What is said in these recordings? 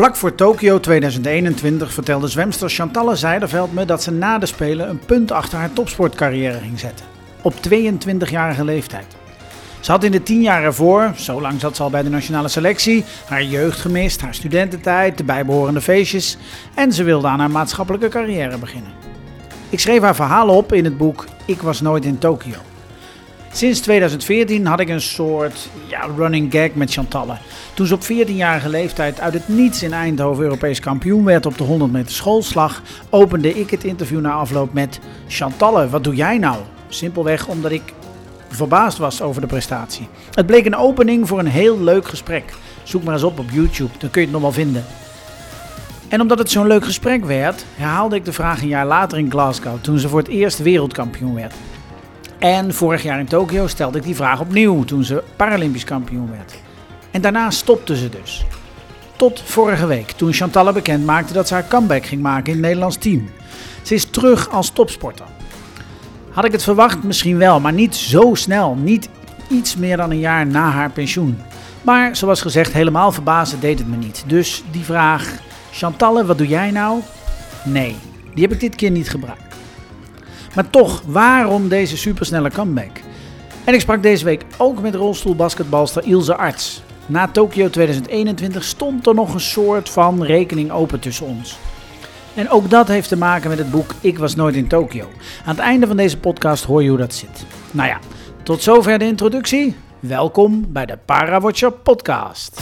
Vlak voor Tokio 2021 vertelde zwemster Chantalle Zijderveld me dat ze na de Spelen een punt achter haar topsportcarrière ging zetten. Op 22-jarige leeftijd. Ze had in de tien jaar ervoor, zo lang zat ze al bij de nationale selectie, haar jeugd gemist, haar studententijd, de bijbehorende feestjes en ze wilde aan haar maatschappelijke carrière beginnen. Ik schreef haar verhalen op in het boek Ik was nooit in Tokio. Sinds 2014 had ik een soort ja, running gag met Chantalle. Toen ze op 14-jarige leeftijd uit het niets in Eindhoven Europees kampioen werd op de 100 meter schoolslag, opende ik het interview na afloop met Chantalle, wat doe jij nou? Simpelweg omdat ik verbaasd was over de prestatie. Het bleek een opening voor een heel leuk gesprek. Zoek maar eens op op YouTube, dan kun je het nog wel vinden. En omdat het zo'n leuk gesprek werd, herhaalde ik de vraag een jaar later in Glasgow, toen ze voor het eerst wereldkampioen werd. En vorig jaar in Tokio stelde ik die vraag opnieuw toen ze Paralympisch kampioen werd. En daarna stopte ze dus. Tot vorige week, toen Chantalle bekend maakte dat ze haar comeback ging maken in het Nederlands team. Ze is terug als topsporter. Had ik het verwacht? Misschien wel, maar niet zo snel. Niet iets meer dan een jaar na haar pensioen. Maar zoals gezegd, helemaal verbazen deed het me niet. Dus die vraag, Chantalle, wat doe jij nou? Nee, die heb ik dit keer niet gebruikt. Maar toch, waarom deze supersnelle comeback? En ik sprak deze week ook met rolstoelbasketbalster Ilse Arts. Na Tokio 2021 stond er nog een soort van rekening open tussen ons. En ook dat heeft te maken met het boek Ik was nooit in Tokio. Aan het einde van deze podcast hoor je hoe dat zit. Nou ja, tot zover de introductie. Welkom bij de Parawatcher podcast.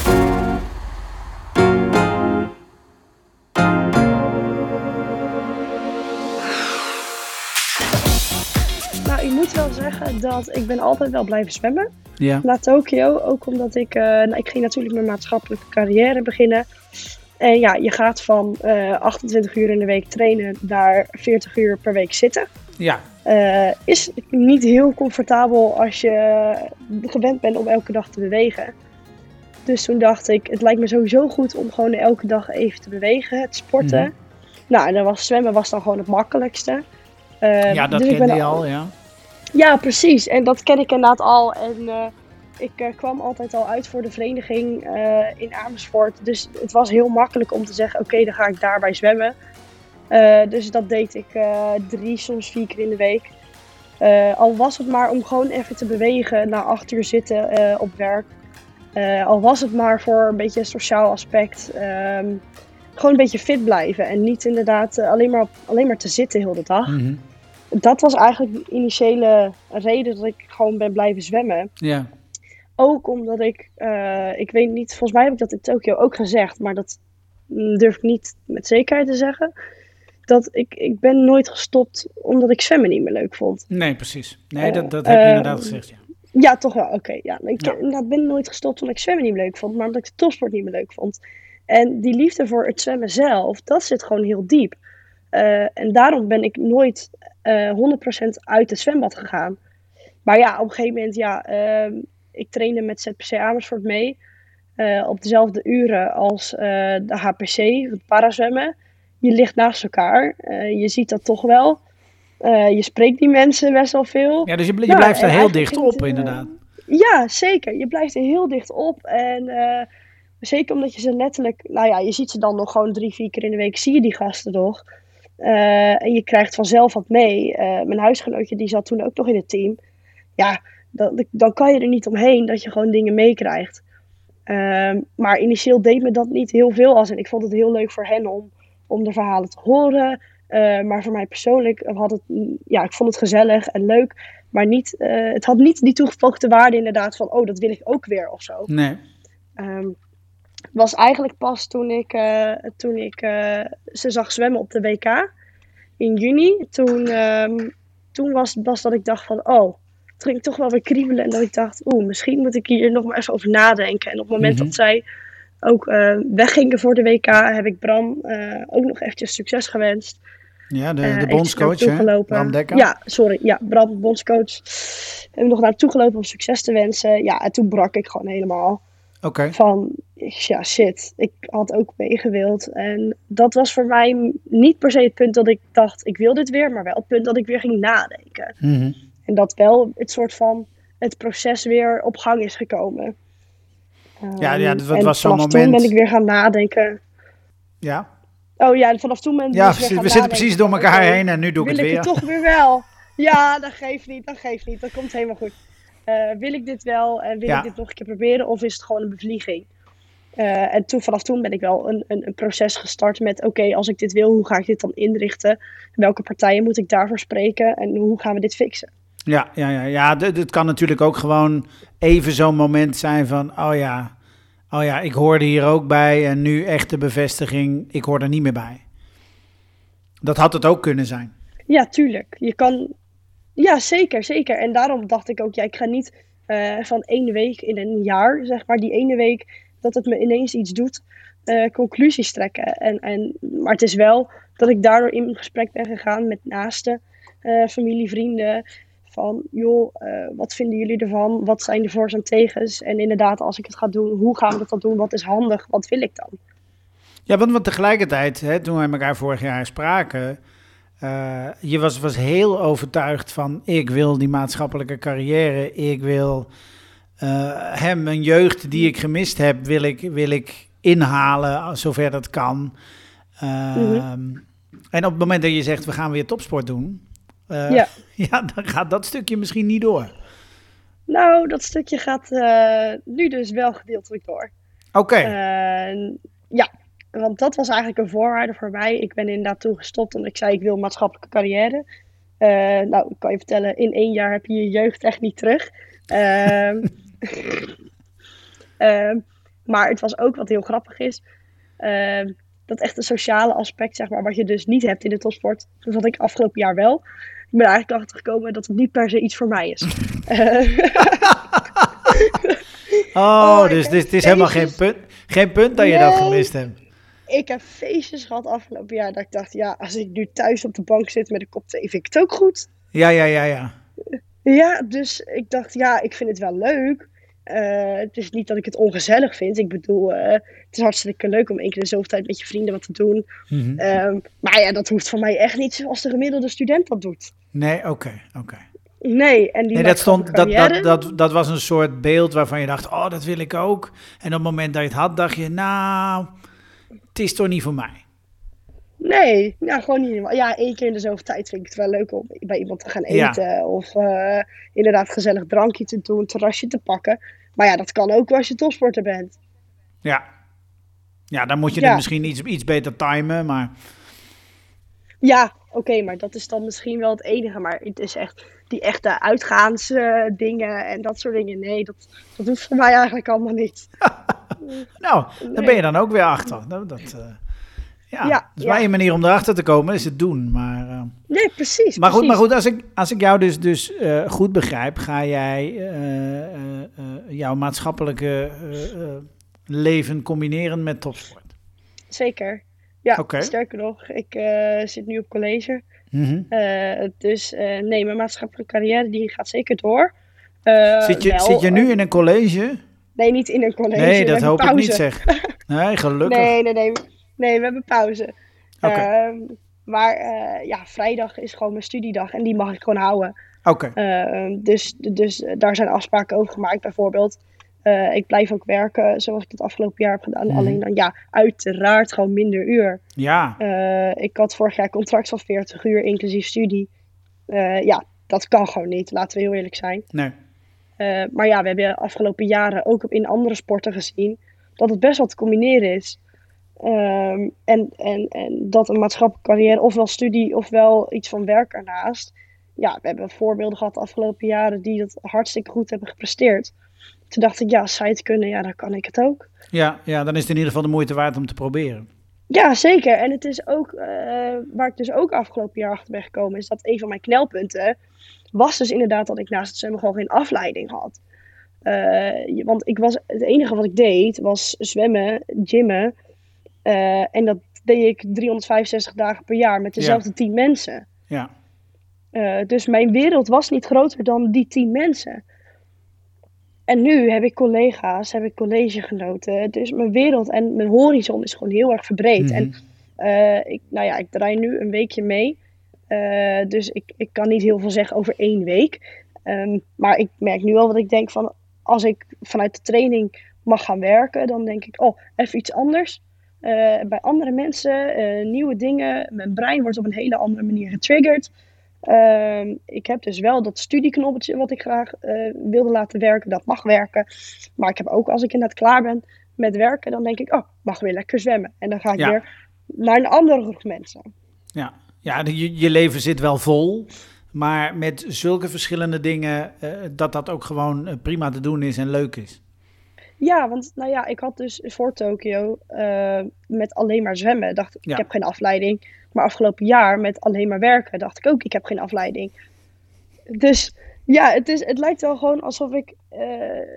Wel zeggen dat ik ben altijd wel blijven zwemmen. Ja, Na Tokio, ook omdat ik... eh, nou, ik ging natuurlijk mijn maatschappelijke carrière beginnen. En ja, je gaat van eh, 28 uur in de week trainen naar 40 uur per week zitten. ja, Eh, is niet heel comfortabel als je gewend bent om elke dag te bewegen. Dus toen dacht ik, het lijkt me sowieso goed om gewoon elke dag even te bewegen, het sporten. Mhm. Nou, en dan was zwemmen was dan gewoon het makkelijkste. Eh, ja dat dus ik kende je al- al, ja. Ja, precies. En dat ken ik inderdaad al. En eh, ik eh, kwam altijd al uit voor de vereniging eh, in Amersfoort. Dus het was heel makkelijk om te zeggen: oké, dan ga ik daarbij zwemmen. Dus dat deed ik drie, soms vier keer in de week. Al was het maar om gewoon even te bewegen na acht uur zitten op werk. Al was het maar voor een beetje een sociaal aspect. Ehm, gewoon een beetje fit blijven. En niet inderdaad alleen, maar, alleen maar te zitten heel de dag Mhm. Dat was eigenlijk de initiële reden dat ik gewoon ben blijven zwemmen. Ja, Ook omdat ik, eh, ik weet niet, volgens mij heb ik dat in Tokio ook gezegd, maar dat mm, durf ik niet met zekerheid te zeggen. Dat ik, ik ben nooit gestopt omdat ik zwemmen niet meer leuk vond. nee, precies. Nee, dat, dat heb je eh, inderdaad gezegd, ja. Ja, toch wel, oké. ja. Ik Ja. inderdaad ben nooit gestopt omdat ik zwemmen niet meer leuk vond, maar omdat ik de topsport niet meer leuk vond. En die liefde voor het zwemmen zelf, dat zit gewoon heel diep. Eh, en daarom ben ik nooit eh 100% uit het zwembad gegaan. Maar ja, op een gegeven moment, ja, ehm, ik trainde met ZPC Amersfoort mee. eh, op dezelfde uren als eh, de HPC, het parazwemmen. Je ligt naast elkaar. eh, je ziet dat toch wel. Eh, je spreekt die mensen best wel veel. Ja, dus je, bl- je Nou, blijft er heel dicht op, het, eh, inderdaad. Ja, zeker. Je blijft er heel dicht op. En eh, zeker omdat je ze letterlijk... Nou ja, je ziet ze dan nog gewoon drie, vier keer in de week. Zie je die gasten nog. Eh, en je krijgt vanzelf wat mee. Eh, mijn huisgenootje die zat toen ook nog in het team. Ja, dan, dan kan je er niet omheen dat je gewoon dingen meekrijgt. Ehm, maar initieel deed me dat niet heel veel als. En ik vond het heel leuk voor hen om, om de verhalen te horen. Eh, maar voor mij persoonlijk had het... Ja, ik vond het gezellig en leuk. Maar niet, het had niet die toegevoegde waarde inderdaad van, oh, dat wil ik ook weer of zo. Nee. Ehm, was eigenlijk pas toen ik, eh, toen ik eh, ze zag zwemmen op de WK in juni. Toen, ehm, toen was het pas dat ik dacht van, oh, het ging toch wel weer kriebelen. En dat ik dacht, oeh, misschien moet ik hier nog maar even over nadenken. En op het moment Mhm. dat zij ook eh, weggingen voor de WK, heb ik Bram ook nog eventjes succes gewenst. Ja, de, de bondscoach, hè? Bram Dekker. Ja, sorry. Ja, Bram, bondscoach. Heb ik nog naartoe gelopen om succes te wensen. Ja, en toen brak ik gewoon helemaal. Oké. Van, ja, shit. Ik had ook meegewild. En dat was voor mij niet per se het punt dat ik dacht, ik wil dit weer. Maar wel het punt dat ik weer ging nadenken. Mhm. En dat wel het soort van, het proces weer op gang is gekomen. Ja, ja, dat en was zo'n vanaf toen moment- ben ik weer gaan nadenken Ja. Oh ja, vanaf toen ben ik Ja, weer we gaan zitten precies door elkaar heen en nu doe ik wil het ik weer. het toch weer wel? Ja, dat geeft niet, dat geeft niet. Dat komt helemaal goed. Eh, wil ik dit wel en wil Ja. ik dit nog een keer proberen of is het gewoon een bevlieging? Eh, en toen, vanaf toen ben ik wel een, een, een proces gestart met: oké, als ik dit wil, hoe ga ik dit dan inrichten? Welke partijen moet ik daarvoor spreken en hoe gaan we dit fixen? Ja, ja, ja, ja. Het kan natuurlijk ook gewoon even zo'n moment zijn van, oh ja, oh ja, ik hoorde hier ook bij en nu echt de bevestiging, ik hoor er niet meer bij. Dat had het ook kunnen zijn. Ja, tuurlijk. Je kan. Ja, zeker, zeker. En daarom dacht ik ook, ja, ik ga niet eh, van één week in een jaar, zeg maar, die ene week dat het me ineens iets doet, eh, conclusies trekken. En, en, maar het is wel dat ik daardoor in gesprek ben gegaan met naasten, eh, familie, vrienden. Van, joh, wat vinden jullie ervan? Wat zijn de voor's en tegens? En inderdaad, als ik het ga doen, hoe gaan we dat dan doen? Wat is handig? Wat wil ik dan? Ja, want, want tegelijkertijd, hè, toen we elkaar vorig jaar spraken, eh, je was, was heel overtuigd van, ik wil die maatschappelijke carrière, ik wil eh, hem, een jeugd die ik gemist heb, wil ik, wil ik inhalen, zover dat kan. Ehm, En op het moment dat je zegt, we gaan weer topsport doen, eh, Ja. ja, dan gaat dat stukje misschien niet door. Nou, dat stukje gaat eh, nu dus wel gedeeltelijk door. Oké, Eh, ja, want dat was eigenlijk een voorwaarde voor mij. Ik ben inderdaad toen gestopt omdat ik zei ik wil maatschappelijke carrière. Eh, nou, ik kan je vertellen, in één jaar heb je je jeugd echt niet terug. Ehm, ehm, maar het was ook wat heel grappig is. ehm, dat echt een sociale aspect, zeg maar, wat je dus niet hebt in de topsport. Dat had ik afgelopen jaar wel. Ik ben er eigenlijk achter gekomen dat het niet per se iets voor mij is. Oh, oh, dus het is helemaal geen punt, geen punt dat je dat gemist hebt. Ik heb feestjes gehad afgelopen jaar dat ik dacht, ja, als ik nu thuis op de bank zit met een kop thee, vind ik het ook goed. Ja, ja, ja, ja. Ja, dus ik dacht, ja, ik vind het wel leuk. Eh, het is niet dat ik het ongezellig vind. Ik bedoel, eh, het is hartstikke leuk om één keer in de zoveel tijd met je vrienden wat te doen. Mhm. Ehm, maar ja, dat hoeft voor mij echt niet zoals de gemiddelde student dat doet. Nee, oké, oké. Nee, en die Nee, dat, stond, dat, dat, dat was een soort beeld waarvan je dacht, oh, dat wil ik ook. En op het moment dat je het had, dacht je, nou, het is toch niet voor mij. Nee, nou gewoon niet helemaal. Ja, één keer in de zoveel tijd vind ik het wel leuk om bij iemand te gaan Ja. eten. Of eh, inderdaad gezellig drankje te doen, terrasje te pakken. Maar ja, dat kan ook als je topsporter bent. Ja, ja dan moet je Ja. het misschien iets, iets beter timen, maar Ja, oké, maar dat is dan misschien wel het enige. Maar het is echt die echte uitgaansdingen en dat soort dingen. Nee, dat, dat hoeft voor mij eigenlijk allemaal niet. nou, dan Nee. ben je dan ook weer achter. Dat, dat, eh, ja, Ja, dus ja. één manier om erachter te komen is het doen. Maar, eh, Nee, precies. maar goed, maar goed als, ik, als ik jou dus, dus eh, goed begrijp, ga jij jouw maatschappelijke leven combineren met topsport. Zeker. Ja, sterker nog, ik zit nu op college. Dus nee, mijn maatschappelijke carrière die gaat zeker door. Zit je, wel, zit je nu in een college? Nee, niet in een college. Nee, dat hoop ik niet zeg. Nee, gelukkig. Nee, nee, nee. Nee, we hebben pauze. Oké. Ehm, maar eh, ja, vrijdag is gewoon mijn studiedag en die mag ik gewoon houden. Oké, Ehm, dus, dus daar zijn afspraken over gemaakt. Bijvoorbeeld, eh, ik blijf ook werken zoals ik het afgelopen jaar heb gedaan. Mhm. Alleen dan ja, uiteraard gewoon minder uur. ja. Eh, ik had vorig jaar contract van 40 uur inclusief studie. Ja, dat kan gewoon niet, laten we heel eerlijk zijn. Nee. Eh, maar ja, we hebben de afgelopen jaren ook in andere sporten gezien dat het best wel te combineren is. Ehm, en, en, en dat een maatschappelijke carrière, ofwel studie, ofwel iets van werk ernaast. Ja, we hebben voorbeelden gehad de afgelopen jaren die dat hartstikke goed hebben gepresteerd. Toen dacht ik, ja, als zij het kunnen, ja, dan kan ik het ook. Ja, ja, dan is het in ieder geval de moeite waard om te proberen. Ja, zeker. En het is ook, eh, waar ik dus ook afgelopen jaar achter ben gekomen, is dat een van mijn knelpunten was dus inderdaad dat ik naast het zwemmen gewoon geen afleiding had. Eh, want ik was, het enige wat ik deed was zwemmen, gymmen. eh, en dat deed ik 365 dagen per jaar met dezelfde 10 mensen. Ja, Eh, dus mijn wereld was niet groter dan die 10 mensen. En nu heb ik collega's, heb ik collegegenoten. Dus mijn wereld en mijn horizon is gewoon heel erg verbreed. Mhm. En eh, ik, nou ja, ik draai nu een weekje mee. Eh, dus ik, ik kan niet heel veel zeggen over één week. Ehm, maar ik merk nu al wat ik denk van... Als ik vanuit de training mag gaan werken, dan denk ik... Oh, even iets anders. eh, bij andere mensen, eh, nieuwe dingen. Mijn brein wordt op een hele andere manier getriggerd. Ehm, ik heb dus wel dat studieknoppetje wat ik graag wilde laten werken. Dat mag werken. Maar ik heb ook als ik inderdaad klaar ben met werken, dan denk ik, oh, mag weer lekker zwemmen. En dan ga ik Ja. weer naar een andere groep mensen. Ja, ja je, je leven zit wel vol. Maar met zulke verschillende dingen, eh, dat dat ook gewoon eh, prima te doen is en leuk is. Ja, want nou ja, ik had dus voor Tokio eh, met alleen maar zwemmen, dacht ik, Ja. ik heb geen afleiding. Maar afgelopen jaar met alleen maar werken, dacht ik ook, ik heb geen afleiding. Dus ja, het, is, het lijkt wel gewoon alsof ik,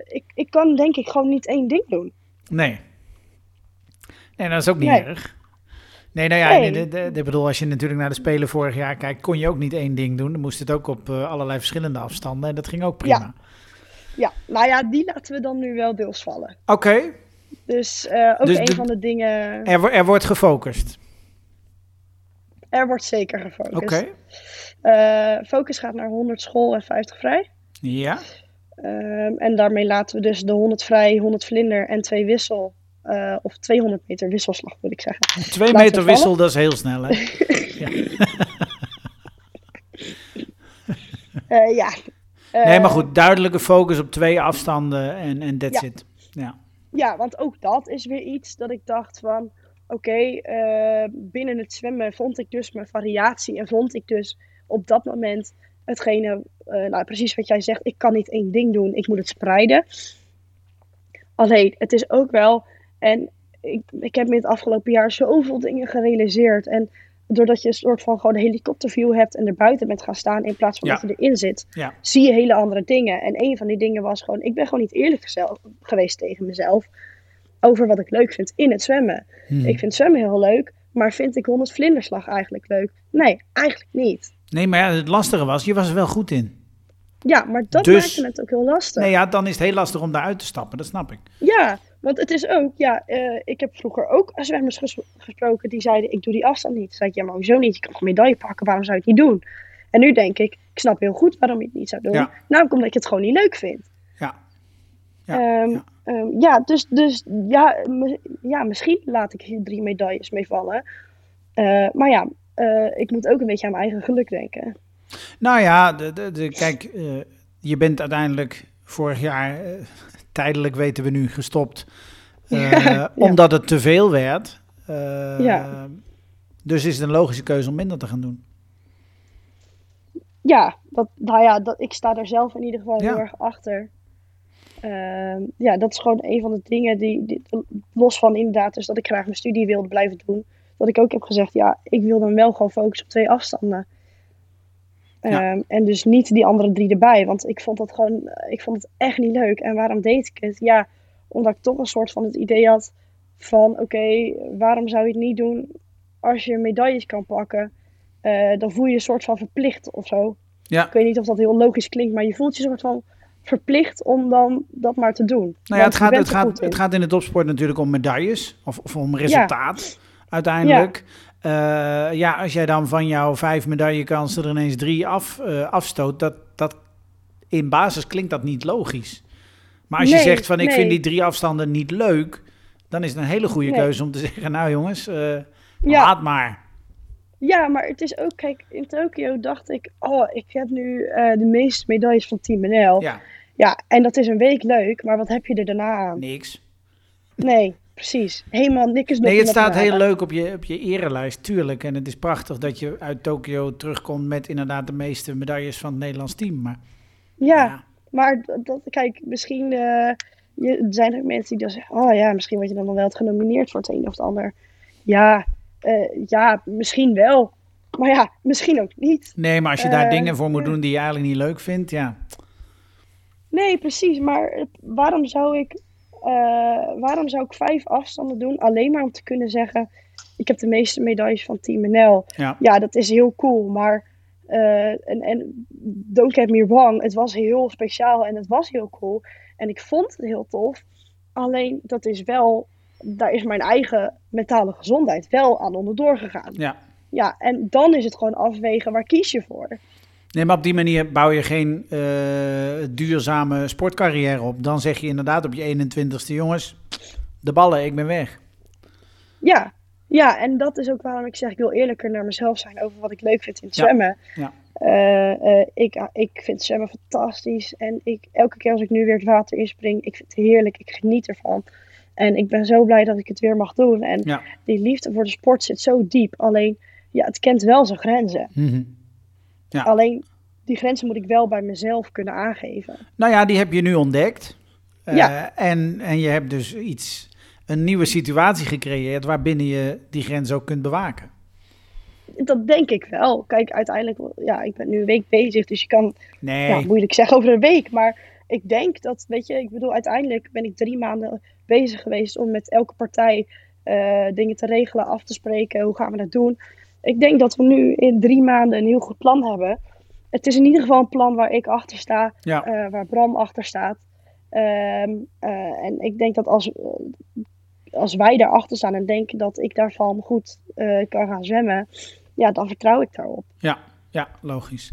ik, ik kan denk ik gewoon niet één ding doen. Nee. Nee, dat is ook niet Nee. erg. Nee, nou ja, Nee. de- de- de- ik bedoel, als je natuurlijk naar de Spelen vorig jaar kijkt, kon je ook niet één ding doen. Dan moest het ook op eh, allerlei verschillende afstanden en dat ging ook prima. Ja, nou ja, die laten we dan nu wel deels vallen. Oké, Dus eh, ook Dus een van de dingen, er, er wordt gefocust. er wordt zeker gefocust. Oké, Eh, focus gaat naar 100 school en 50 vrij. ja. Ehm, en daarmee laten we dus de 100 vrij, 100 vlinder en 2 wissel, eh, of 200 meter wisselslag moet ik zeggen. Twee Laten we meter vallen. wissel, dat is heel snel, hè? Eh, ja. Nee, Eh, maar goed, duidelijke focus op twee afstanden en, en that's Ja. it. Ja. Ja, want ook dat is weer iets dat ik dacht van, oké, binnen het zwemmen vond ik dus mijn variatie en vond ik dus op dat moment hetgene, nou precies wat jij zegt, ik kan niet één ding doen, ik moet het spreiden. Alleen, het is ook wel, en ik, ik heb me het afgelopen jaar zoveel dingen gerealiseerd en doordat je een soort van gewoon helikopterview hebt en er buiten bent gaan staan in plaats van Ja. dat je erin zit, Ja. zie je hele andere dingen. En een van die dingen was gewoon, ik ben gewoon niet eerlijk geweest tegen mezelf over wat ik leuk vind in het zwemmen. Hm. Ik vind zwemmen heel leuk, maar vind ik 100 vlinderslag eigenlijk leuk? Nee, eigenlijk niet. Nee, maar ja, het lastige was, je was er wel goed in. Ja, maar dat Dus- maakte het ook heel lastig. Nee, ja, dan is het heel lastig om daaruit te stappen, dat snap ik. Ja, want het is ook, ja, eh, ik heb vroeger ook zwemmers ges- gesproken die zeiden, ik doe die afstand niet. Zei ik, ja, maar hoezo niet? Je kan toch een medaille pakken, waarom zou je het niet doen? En nu denk ik, ik snap heel goed waarom je het niet zou doen. Ja. Namelijk omdat je het gewoon niet leuk vindt. Ja. Ja, Ehm, ja. ehm, ja, dus, dus ja, ja, misschien laat ik hier drie medailles mee vallen. Eh, maar ja, eh, ik moet ook een beetje aan mijn eigen geluk denken. Nou ja, de, de, de- kijk, je bent uiteindelijk vorig jaar, tijdelijk weten we nu, gestopt. eh, Ja. Omdat het te veel werd. Eh, Ja. Dus is het een logische keuze om minder te gaan doen. Ja, dat, nou ja, dat, ik sta er zelf in ieder geval Ja. heel erg achter. Ehm, ja, dat is gewoon een van de dingen die, die, los van inderdaad, dus dat ik graag mijn studie wilde blijven doen. Dat ik ook heb gezegd, ja, ik wil dan wel gewoon focussen op twee afstanden. Ja. Ehm, en dus niet die andere drie erbij, want ik vond dat gewoon, ik vond het echt niet leuk. En waarom deed ik het? Ja, omdat ik toch een soort van het idee had van, oké, waarom zou je het niet doen als je medailles kan pakken? Eh, dan voel je je een soort van verplicht of zo. Ja. Ik weet niet of dat heel logisch klinkt, maar je voelt je een soort van verplicht om dan dat maar te doen. Nou ja, het gaat, het, gaat, in. het gaat in de topsport natuurlijk om medailles of, of om resultaat uiteindelijk. Ja. ja, als jij dan van jouw vijf medaillekansen er ineens drie af, eh, afstoot, dat, dat in basis klinkt dat niet logisch. Maar als je zegt van ik nee. vind die drie afstanden niet leuk, dan is het een hele goede Nee. keuze om te zeggen, nou jongens, eh, Ja. laat maar. Ja, maar het is ook, kijk, in Tokio dacht ik, oh, ik heb nu eh, de meeste medailles van Team NL. Ja. Ja, en dat is een week leuk, maar wat heb je er daarna aan? niks. Nee, precies. Helemaal niks Nee, het staat heel leuk op je, op je erelijst, tuurlijk. En het is prachtig dat je uit Tokio terugkomt met inderdaad de meeste medailles van het Nederlands team. Maar Ja, maar dat, kijk, misschien eh, je, er zijn ook mensen die dan zeggen, oh ja, misschien word je dan wel genomineerd voor het een of het ander. Ja, eh, ja, misschien wel. Maar ja, misschien ook niet. Nee, maar als je daar Eh, dingen voor moet doen die je eigenlijk niet leuk vindt, ja. Nee, precies. Maar waarom zou ik, eh, waarom zou ik vijf afstanden doen? Alleen maar om te kunnen zeggen, ik heb de meeste medailles van Team NL. Ja, Ja, dat is heel cool. Maar, eh, en, en don't get me wrong, het was heel speciaal en het was heel cool. En ik vond het heel tof. Alleen, dat is wel, daar is mijn eigen mentale gezondheid wel aan onderdoor gegaan. ja. Ja, en dan is het gewoon afwegen, waar kies je voor? Nee, maar op die manier bouw je geen eh, duurzame sportcarrière op. Dan zeg je inderdaad op je 21ste, jongens, de ballen, ik ben weg. Ja, ja, en dat is ook waarom ik zeg, ik wil eerlijker naar mezelf zijn over wat ik leuk vind in het zwemmen. Ja. Eh, eh, ik, ik vind zwemmen fantastisch. En ik, elke keer als ik nu weer het water inspring, ik vind het heerlijk. Ik geniet ervan. En ik ben zo blij dat ik het weer mag doen. En Ja. die liefde voor de sport zit zo diep. Alleen, ja, het kent wel zijn grenzen. Mhm. Ja. Alleen, die grenzen moet ik wel bij mezelf kunnen aangeven. Nou ja, die heb je nu ontdekt. Eh, en, en je hebt dus iets, een nieuwe situatie gecreëerd waarbinnen je die grens ook kunt bewaken. Dat denk ik wel. Kijk, uiteindelijk, ja, ik ben nu een week bezig, dus je kan Nee, ja, moeilijk zeggen over een week. Maar ik denk dat, weet je, ik bedoel, uiteindelijk ben ik drie maanden bezig geweest om met elke partij eh, dingen te regelen, af te spreken. Hoe gaan we dat doen? Ik denk dat we nu in drie maanden een heel goed plan hebben. Het is in ieder geval een plan waar ik achter sta, ja. eh, waar Bram achter staat. Ehm, eh, en ik denk dat als, als wij daarachter staan en denken dat ik daarvan goed eh, kan gaan zwemmen, ja, dan vertrouw ik daarop. Ja, ja, logisch.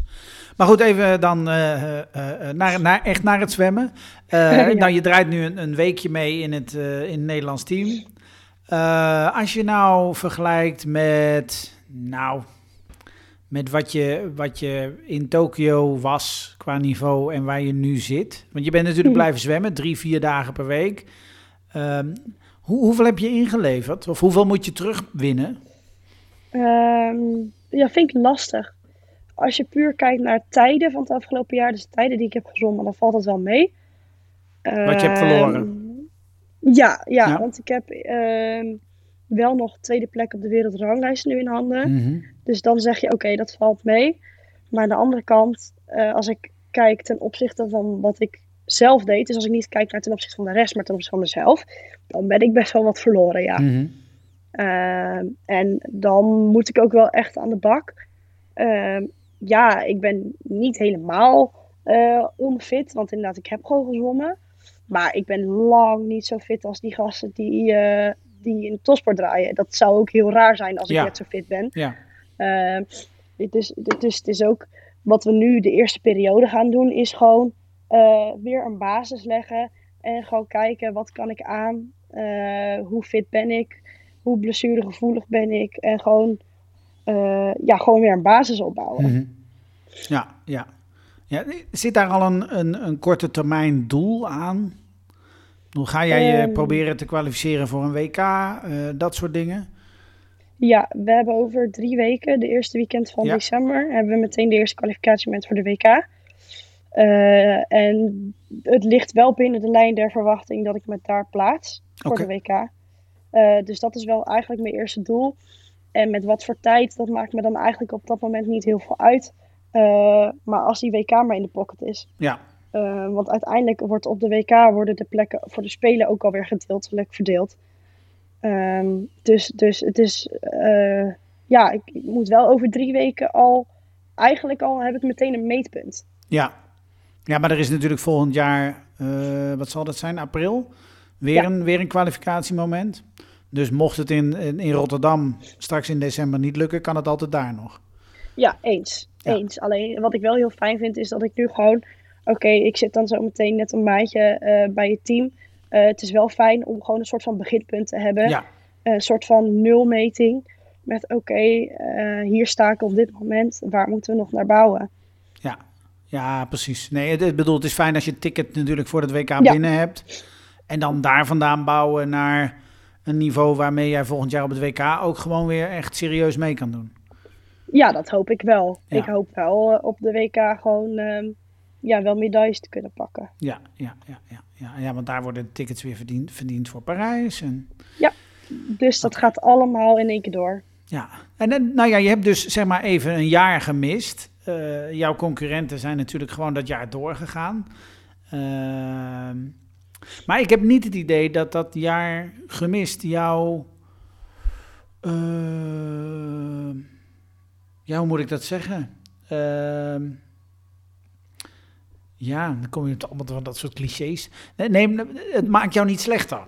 Maar goed, even dan naar, naar, echt naar het zwemmen. Ja. Nou, je draait nu een, een weekje mee in het, in het Nederlands team. Als je nou vergelijkt met, nou, met wat je, wat je in Tokio was qua niveau en waar je nu zit. Want je bent natuurlijk Mhm. blijven zwemmen, drie, vier dagen per week. Ehm, hoe, hoeveel heb je ingeleverd? Of hoeveel moet je terugwinnen? Ehm, ja, vind ik lastig. Als je puur kijkt naar tijden van het afgelopen jaar, dus de tijden die ik heb gezongen, dan valt het wel mee. Wat je hebt Ehm, verloren. Ja, ja, Ja. want ik heb ehm, wel nog tweede plek op de wereldranglijst nu in handen. Mhm. Dus dan zeg je, oké, dat valt mee. Maar aan de andere kant, eh, als ik kijk ten opzichte van wat ik zelf deed, dus als ik niet kijk naar ten opzichte van de rest, maar ten opzichte van mezelf, dan ben ik best wel wat verloren, ja. Mhm. Ehm, en dan moet ik ook wel echt aan de bak. Ehm, ja, ik ben niet helemaal eh, onfit, want inderdaad, ik heb gewoon gezwommen. Maar ik ben lang niet zo fit als die gasten die, eh, die in de topsport draaien. Dat zou ook heel raar zijn als ik net zo fit ben. Ja. Ehm, dus, dus het is ook wat we nu de eerste periode gaan doen, is gewoon eh, weer een basis leggen. En gewoon kijken wat kan ik aan, Eh, hoe fit ben ik, hoe blessuregevoelig ben ik. En gewoon, eh, ja, gewoon weer een basis opbouwen. Mhm. Ja, ja. ja. Zit daar al een, een, een korte termijn doel aan? Hoe ga jij je Ehm. proberen te kwalificeren voor een WK? eh, dat soort dingen? Ja, we hebben over drie weken, de eerste weekend van Ja. december, hebben we meteen de eerste kwalificatiemoment voor de WK. Eh, en het ligt wel binnen de lijn der verwachting dat ik me daar plaats voor de WK. Eh, dus dat is wel eigenlijk mijn eerste doel. En met wat voor tijd, dat maakt me dan eigenlijk op dat moment niet heel veel uit. Maar als die WK maar in de pocket is. Ja, Eh, want uiteindelijk wordt op de WK worden de plekken voor de Spelen ook alweer gedeeltelijk verdeeld. Ehm, dus, dus het is, eh, ja, ik, ik moet wel over drie weken al, eigenlijk al heb ik meteen een meetpunt. ja. Ja, maar er is natuurlijk volgend jaar, eh, wat zal dat zijn, april? Weer, Ja. een, weer een kwalificatiemoment. Dus mocht het in, in, in Rotterdam straks in december niet lukken, kan het altijd daar nog. Ja, eens. Ja. Eens. Alleen wat ik wel heel fijn vind is dat ik nu gewoon, oké, ik zit dan zo meteen net een maandje eh, bij het team. Eh, het is wel fijn om gewoon een soort van beginpunt te hebben. Ja, een soort van nulmeting. Met oké, eh, hier sta ik op dit moment. Waar moeten we nog naar bouwen? ja. Ja, precies. Nee, het, bedoel, het is fijn als je het ticket natuurlijk voor het WK Ja. binnen hebt. En dan daar vandaan bouwen naar een niveau waarmee jij volgend jaar op het WK ook gewoon weer echt serieus mee kan doen. Ja, dat hoop ik wel. Ja. Ik hoop wel op de WK gewoon ehm, ja, wel medailles te kunnen pakken. Ja, ja, ja, ja, ja, ja want daar worden tickets weer verdiend, verdiend voor Parijs. En, Dus dat gaat allemaal in één keer door. ja. en nou ja, je hebt dus zeg maar even een jaar gemist. Eh, jouw concurrenten zijn natuurlijk gewoon dat jaar doorgegaan. Ehm, maar ik heb niet het idee dat dat jaar gemist jou. eh, ja, hoe moet ik dat zeggen? Ehm, ja, dan kom je op allemaal van dat soort clichés. Nee, het maakt jou niet slechter.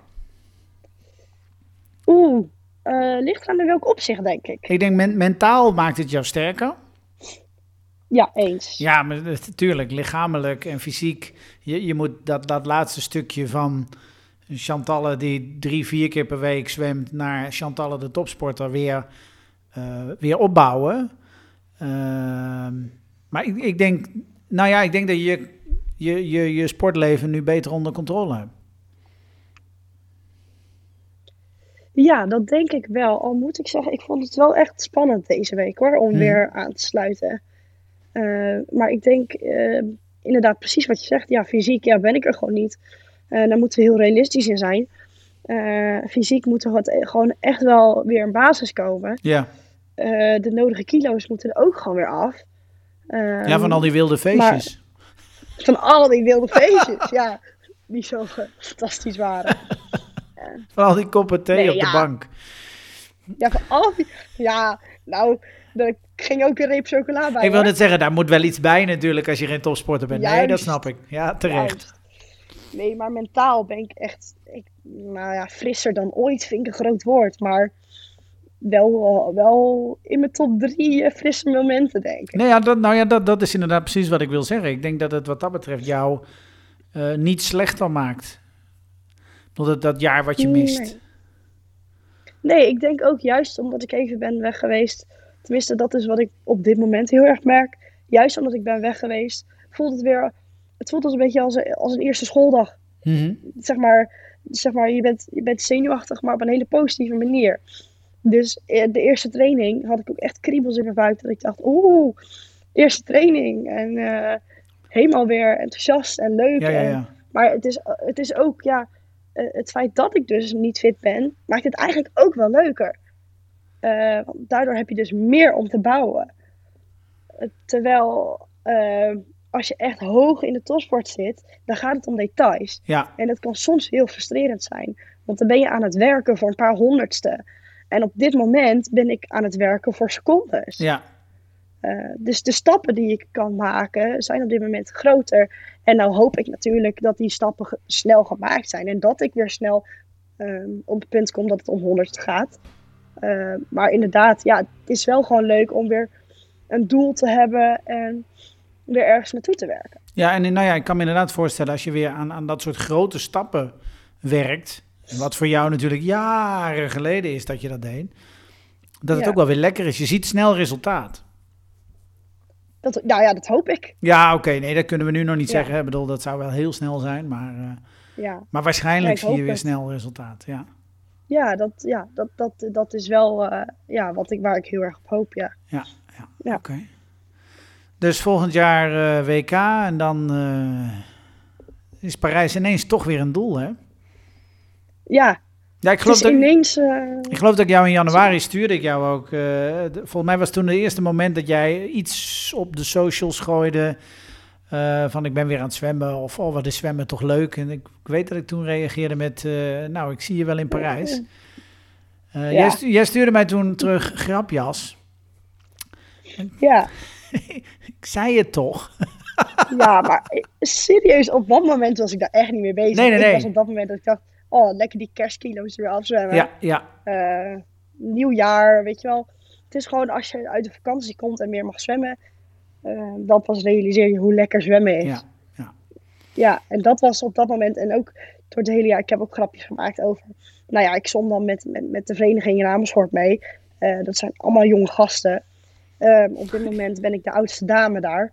Oeh, eh, ligt aan de welk opzicht, denk ik. Ik denk men- mentaal maakt het jou sterker. Ja, eens. Ja, maar natuurlijk, lichamelijk en fysiek. Je, je moet dat, dat laatste stukje van Chantalle die drie, vier keer per week zwemt naar Chantalle de topsporter weer, uh, weer opbouwen. Ehm, maar ik, ik, denk, nou ja, ik denk dat je je, je je sportleven nu beter onder controle hebt. Ja, dat denk ik wel. Al moet ik zeggen, ik vond het wel echt spannend deze week hoor, om mhm. weer aan te sluiten. Uh, maar ik denk uh, inderdaad precies wat je zegt. Ja, fysiek ja, ben ik er gewoon niet. Uh, daar moeten we heel realistisch in zijn. fysiek moet er wat, gewoon echt wel weer een basis komen. Ja. de nodige kilo's moeten er ook gewoon weer af. ja, van al die wilde feestjes. Van al die wilde feestjes, ja. Die zo fantastisch waren. Van al die koppen thee op de bank. Ja, van al die... Ja, nou, er ging ook een reep chocola bij. Ik wil net zeggen, daar moet wel iets bij natuurlijk als je geen topsporter bent. Nee, dat snap ik. Ja, terecht. Nee, maar mentaal ben ik echt... Ik, nou ja, frisser dan ooit vind ik een groot woord. Maar wel, wel in mijn top drie eh, frisse momenten, denk ik. Nee, ja, dat, nou ja, dat, dat is inderdaad precies wat ik wil zeggen. Ik denk dat het wat dat betreft jou uh, niet slechter maakt. Dat dat jaar wat je mist. Nee. nee. ik denk ook juist omdat ik even ben weg geweest. Tenminste, dat is wat ik op dit moment heel erg merk. Juist omdat ik ben weg geweest, voelt het weer. Het voelt als een beetje als een, als een eerste schooldag. Mhm. Zeg maar, zeg maar je, bent, je bent zenuwachtig, maar op een hele positieve manier. Dus eh, de eerste training had ik ook echt kriebels in mijn buik. Dat ik dacht, oeh, eerste training. En uh, helemaal weer enthousiast en leuk. Ja, ja, ja. maar het is, het is ook, ja, eh, het feit dat ik dus niet fit ben, maakt het eigenlijk ook wel leuker. Uh, want daardoor heb je dus meer om te bouwen. terwijl als je echt hoog in de topsport zit, dan gaat het om details. Ja. En dat kan soms heel frustrerend zijn. Want dan ben je aan het werken voor een paar honderdste. En op dit moment ben ik aan het werken voor secondes. Ja. Uh, dus de stappen die ik kan maken zijn op dit moment groter. En nou hoop ik natuurlijk dat die stappen snel gemaakt zijn. En dat ik weer snel uh, op het punt kom dat het om 100 gaat. Uh, maar inderdaad, ja, het is wel gewoon leuk om weer een doel te hebben en weer ergens naartoe te werken. Ja, en nou ja, ik kan me inderdaad voorstellen als je weer aan, aan dat soort grote stappen werkt. Wat voor jou natuurlijk jaren geleden is dat je dat deed. Dat het ook wel weer lekker is. Je ziet snel resultaat. Dat, nou ja, dat hoop ik. Ja, oké. nee, dat kunnen we nu nog niet zeggen. Ik bedoel, dat zou wel heel snel zijn. Maar, uh, ja. maar waarschijnlijk zie je weer snel resultaat. Ja, ja, dat, ja dat, dat, dat is wel uh, ja, wat ik, waar ik heel erg op hoop. Ja, ja, ja. ja. oké. Dus volgend jaar uh, WK en dan is Parijs ineens toch weer een doel, hè? Ja, ja, ik geloof, dat, ineens, uh, ik geloof dat ik jou in januari stuurde ik jou ook. Uh, volgens mij was toen het eerste moment dat jij iets op de socials gooide. Uh, van ik ben weer aan het zwemmen. Of oh, wat is zwemmen toch leuk. En ik, ik weet dat ik toen reageerde met. nou, ik zie je wel in Parijs. Ja. Jij, jij, stuurde mij toen terug grapjas. Ja. ik zei het toch. ja, maar serieus, op dat moment was ik daar echt niet mee bezig. Nee, nee, nee. Ik was op dat moment dat ik dacht oh, lekker die kerstkilo's weer afzwemmen. Ja, ja. Uh, nieuwjaar, weet je wel. Het is gewoon als je uit de vakantie komt en meer mag zwemmen, uh, dan pas realiseer je hoe lekker zwemmen is. Ja, ja. ja, en dat was op dat moment, en ook door het hele jaar, ik heb ook grapjes gemaakt over. Nou ja, ik zwom dan met, met, met de vereniging in Amersfoort mee. Uh, dat zijn allemaal jonge gasten. Ehm, op dit moment ben ik de oudste dame daar.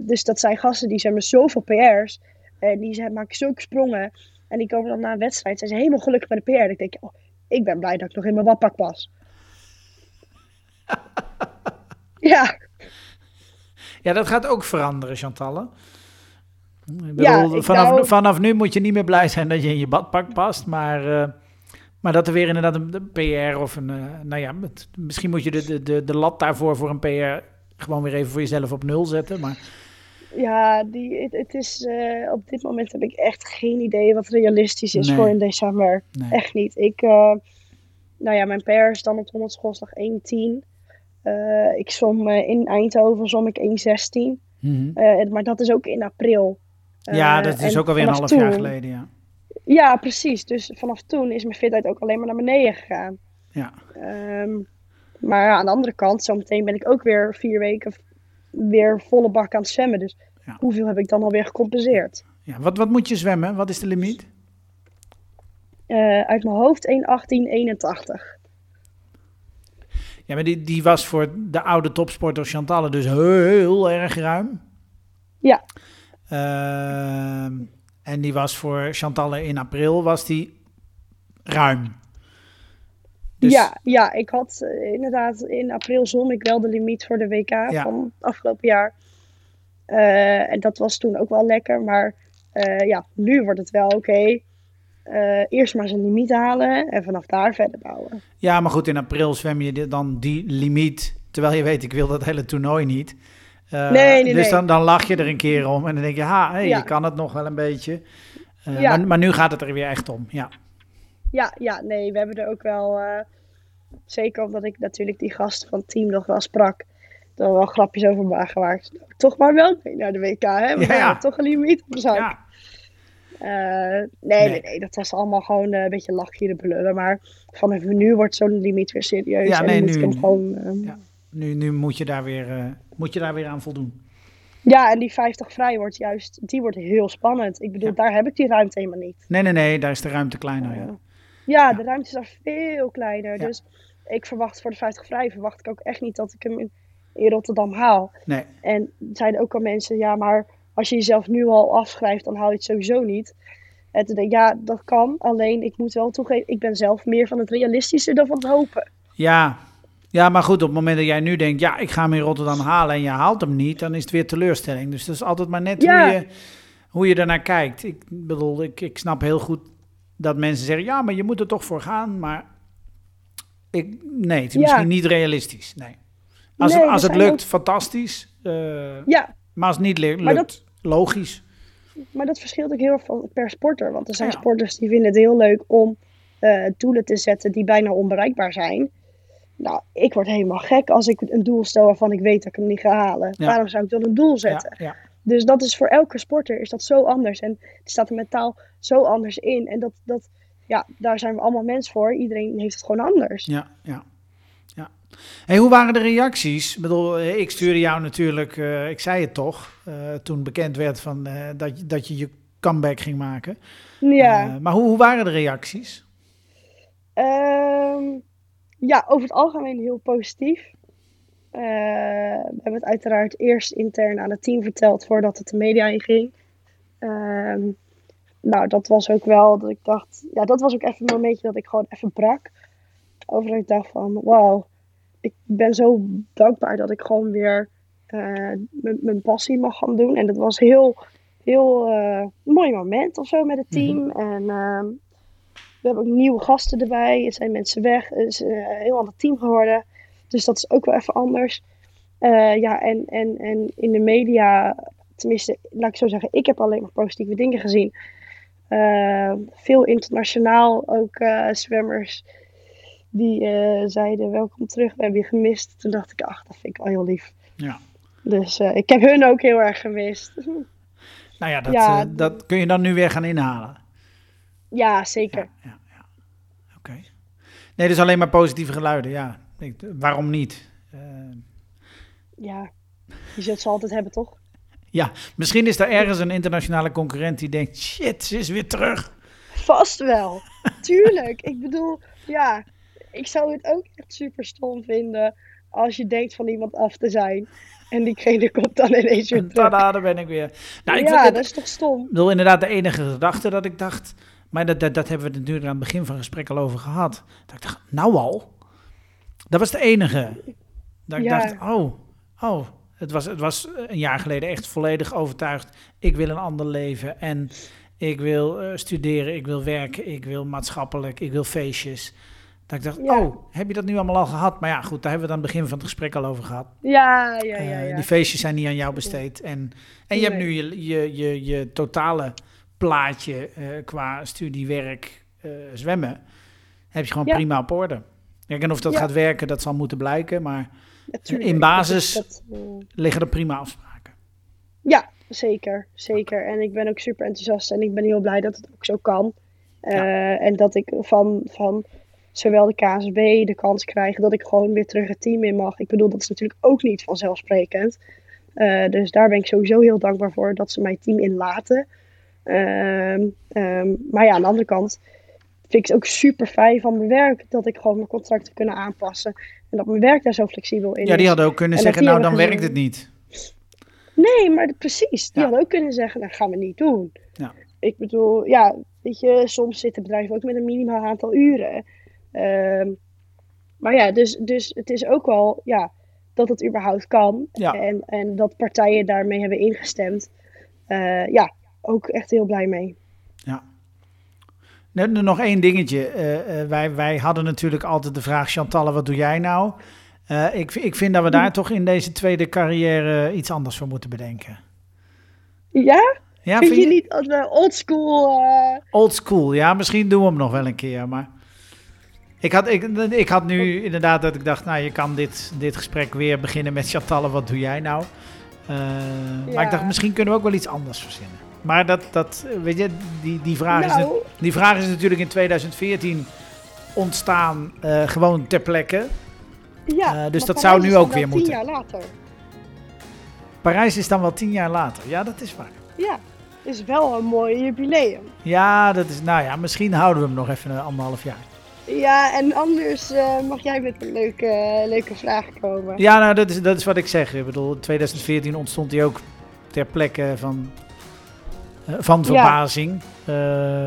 dus dat zijn gasten die zwemmen zoveel PR's. En die zijn, maken zulke sprongen. En die komen dan na een wedstrijd, zijn ze helemaal gelukkig met de PR. En ik denk, oh, ik ben blij dat ik nog in mijn badpak pas. ja. Ja, dat gaat ook veranderen, Chantalle. Ik bedoel, ja, vanaf, vanaf nu moet je niet meer blij zijn dat je in je badpak past, maar, uh, maar dat er weer inderdaad een, PR of een, uh, nou ja, misschien moet je de, de, de lat daarvoor voor een PR gewoon weer even voor jezelf op nul zetten, maar ja, die, het, is, uh, op dit moment heb ik echt geen idee wat realistisch is voor in december. Echt niet. Ik, uh, nou ja, mijn per is dan op 100 schoolslag 1.10. Uh, ik som in Eindhoven som ik 1.16. Mm -hmm. maar dat is ook in april. ja, dat is ook alweer een half toen, jaar geleden, ja. Ja, precies. Dus vanaf toen is mijn fitheid ook alleen maar naar beneden gegaan. Ja. Um, maar aan de andere kant, zometeen ben ik ook weer vier weken weer volle bak aan het zwemmen. Dus hoeveel heb ik dan alweer gecompenseerd? Ja, wat, wat moet je zwemmen? Wat is de limiet? Uh, uit mijn hoofd 1,1881. Ja, maar die, die was voor de oude topsporter Chantalle dus heel, heel erg ruim. Ja. Uh, en die was voor Chantalle in april was die ruim. Dus... Ja, ja, ik had uh, inderdaad in april zon ik wel de limiet voor de WK Ja. van afgelopen jaar. Uh, en dat was toen ook wel lekker. Maar uh, ja, nu wordt het wel oké. Uh, eerst maar zijn limiet halen en vanaf daar verder bouwen. Ja, maar goed, in april zwem je dan die limiet. Terwijl je weet, ik wil dat hele toernooi niet. Uh, nee, nee, dus nee. Dan, dan lach je er een keer om en dan denk je, ha, hey, Ja. je kan het nog wel een beetje. Uh, Ja. maar, maar nu gaat het er weer echt om, ja. Ja, ja, nee, we hebben er ook wel. eh, zeker omdat ik natuurlijk die gasten van het team nog wel sprak. Er wel grapjes over maken gemaakt. Toch maar wel mee naar de WK, hè? We Ja, ja. hebben toch een limiet op de zak. ja. Eh, nee, Nee. nee, dat was allemaal gewoon eh, een beetje lachje brullen. Maar vanaf nu wordt zo'n limiet weer serieus. Ja, en nee, moet nu- ik gewoon. eh, Ja. Nu, nu moet, je daar weer, moet je daar weer aan voldoen. Ja, en die 50 vrij wordt juist, die wordt heel spannend. Ik bedoel, Ja. daar heb ik die ruimte helemaal niet. Nee, nee, nee, daar is de ruimte kleiner, ja. Ja, de ruimte is daar veel kleiner. Dus ik verwacht voor de 50 vrij, verwacht ik ook echt niet dat ik hem in, in Rotterdam haal. Nee, En zeiden ook al mensen, ja, maar als je jezelf nu al afschrijft, dan haal je het sowieso niet. En toen denk ik, ja, dat kan. Alleen, ik moet wel toegeven, ik ben zelf meer van het realistische dan van het hopen. ja. Ja, maar goed, op het moment dat jij nu denkt, ja, ik ga hem in Rotterdam halen en je haalt hem niet, dan is het weer teleurstelling. Dus dat is altijd maar net Ja. hoe, je, hoe je ernaar kijkt. Ik bedoel, ik, ik snap heel goed dat mensen zeggen, ja, maar je moet er toch voor gaan. Maar ik, nee, het is Ja. misschien niet realistisch. Nee. Als, Nee, het, als het lukt, fantastisch. Eh, Ja, maar als het niet lu- lukt, dat- logisch. maar dat verschilt ook heel erg van per sporter. Want er zijn Ja. sporters die vinden het heel leuk om eh, doelen te zetten die bijna onbereikbaar zijn. Nou, ik word helemaal gek als ik een doel stel waarvan ik weet dat ik hem niet ga halen. Ja. Waarom zou ik dan een doel zetten? Ja. Dus dat is voor elke sporter is dat zo anders. En het staat er mentaal zo anders in. En dat, dat, ja, daar zijn we allemaal mens voor. Iedereen heeft het gewoon anders. Ja, ja. ja. Hey, hoe waren de reacties? Ik bedoel, eh, ik stuurde jou natuurlijk, eh, ik zei het toch, eh, toen bekend werd van, dat, je, dat je je comeback ging maken. Ja, maar hoe, hoe waren de reacties? Ehm, ja over het algemeen heel positief. Eh, we hebben het uiteraard eerst intern aan het team verteld voordat het de media inging. Ehm, nou, dat was ook wel dat ik dacht, ja, dat was ook even een momentje dat ik gewoon even brak. Over dat ik dacht van, wauw, ik ben zo dankbaar dat ik gewoon weer eh, mijn passie mag gaan doen. En dat was heel, heel eh, mooi moment of zo met het team. En ehm, we hebben ook nieuwe gasten erbij. Er zijn mensen weg. Het is een heel ander team geworden. Dus dat is ook wel even anders. Eh, ja, en, en, en in de media, tenminste, laat ik zo zeggen, ik heb alleen maar positieve dingen gezien. Eh, veel internationaal, ook eh, zwemmers die zeiden welkom terug, we hebben je gemist. Toen dacht ik, ach, dat vind ik wel heel lief. Ja. Dus ik heb hun ook heel erg gemist. Nou ja, dat, Ja. dat kun je dan nu weer gaan inhalen. ja, zeker. Ja, ja. Oké. Nee, dus alleen maar positieve geluiden, ja. Ik, waarom niet? Eh, Ja, je zult ze altijd hebben, toch? ja, misschien is er ergens een internationale concurrent die denkt, shit, ze is weer terug. Vast wel. Tuurlijk. Ik bedoel, ja, ik zou het ook echt super stom vinden als je denkt van iemand af te zijn. En diegene komt dan ineens weer terug. Tada, daar ben ik weer. Nou, ik ja, dat is toch stom? Ik bedoel, inderdaad, de enige gedachte dat ik dacht. Maar dat, dat, dat hebben we natuurlijk aan het begin van het gesprek al over gehad. Dat ik dacht, nou al? Dat was de enige. Dat ik Ja. dacht, oh, oh. Het was, het was een jaar geleden echt volledig overtuigd. Ik wil een ander leven. En ik wil eh, studeren, ik wil werken, ik wil maatschappelijk, ik wil feestjes. Dat ik dacht, Ja. oh, heb je dat nu allemaal al gehad? Maar ja, goed, daar hebben we het aan het begin van het gesprek al over gehad. Ja, ja, ja. Eh, ja. Die feestjes zijn niet aan jou besteed. En, en je hebt nu je, je, je, je totale plaatje eh, qua studie, werk, eh, zwemmen. Heb je gewoon Ja. prima op orde. Kijk, en of dat Ja. gaat werken, dat zal moeten blijken. Maar Natuurlijk. in basis- Dat eh, liggen er prima afspraken. Ja, zeker. Zeker. En ik ben ook super enthousiast en ik ben heel blij dat het ook zo kan. Eh, En dat ik van, van zowel de KSB de kans krijg dat ik gewoon weer terug het team in mag. Ik bedoel, dat is natuurlijk ook niet vanzelfsprekend. Eh, dus daar ben ik sowieso heel dankbaar voor dat ze mijn team in laten. Ehm, ehm, maar ja, aan de andere kant, vind ik ook super fijn van mijn werk. Dat ik gewoon mijn contracten kunnen aanpassen. En dat mijn werk daar zo flexibel in is. Ja, die hadden ook kunnen En zeggen, nou dan werkt het niet. Nee, maar precies. Die Ja. hadden ook kunnen zeggen, dat gaan we niet doen. Ja. Ik bedoel, ja, weet je, soms zitten bedrijven ook met een minimaal aantal uren. Ehm, maar ja, dus, dus het is ook wel, ja, dat het überhaupt kan. Ja. En, en dat partijen daarmee hebben ingestemd. Eh, ja, ook echt heel blij mee. Nog één dingetje. Eh, eh, wij, wij hadden natuurlijk altijd de vraag, Chantalle, wat doe jij nou? Eh, ik, ik vind dat we daar toch in deze tweede carrière iets anders voor moeten bedenken. Ja? Ja, vind je niet dat we oldschool... eh Old school, ja, misschien doen we hem nog wel een keer, maar... Ik had, ik, ik had nu inderdaad dat ik dacht, nou, je kan dit, dit gesprek weer beginnen met Chantalle, wat doe jij nou? Maar ik dacht, misschien kunnen we ook wel iets anders verzinnen. Maar dat, dat eh, weet je, die, die, vraag is, nou, die vraag is natuurlijk in 2014 ontstaan, eh, gewoon ter plekke. ja, eh, dus dat zou nu ook weer moeten. tien jaar later. Parijs is dan wel tien jaar later. Ja, dat is waar. Ja, is wel een mooi jubileum. Ja, dat is, nou ja, misschien houden we hem nog even een anderhalf jaar. Ja, en anders eh, mag jij met een leuke, leuke vraag komen. Ja, nou, dat is, dat is wat ik zeg. Ik bedoel, in 2014 ontstond hij ook ter plekke van, eh, van verbazing. Eh,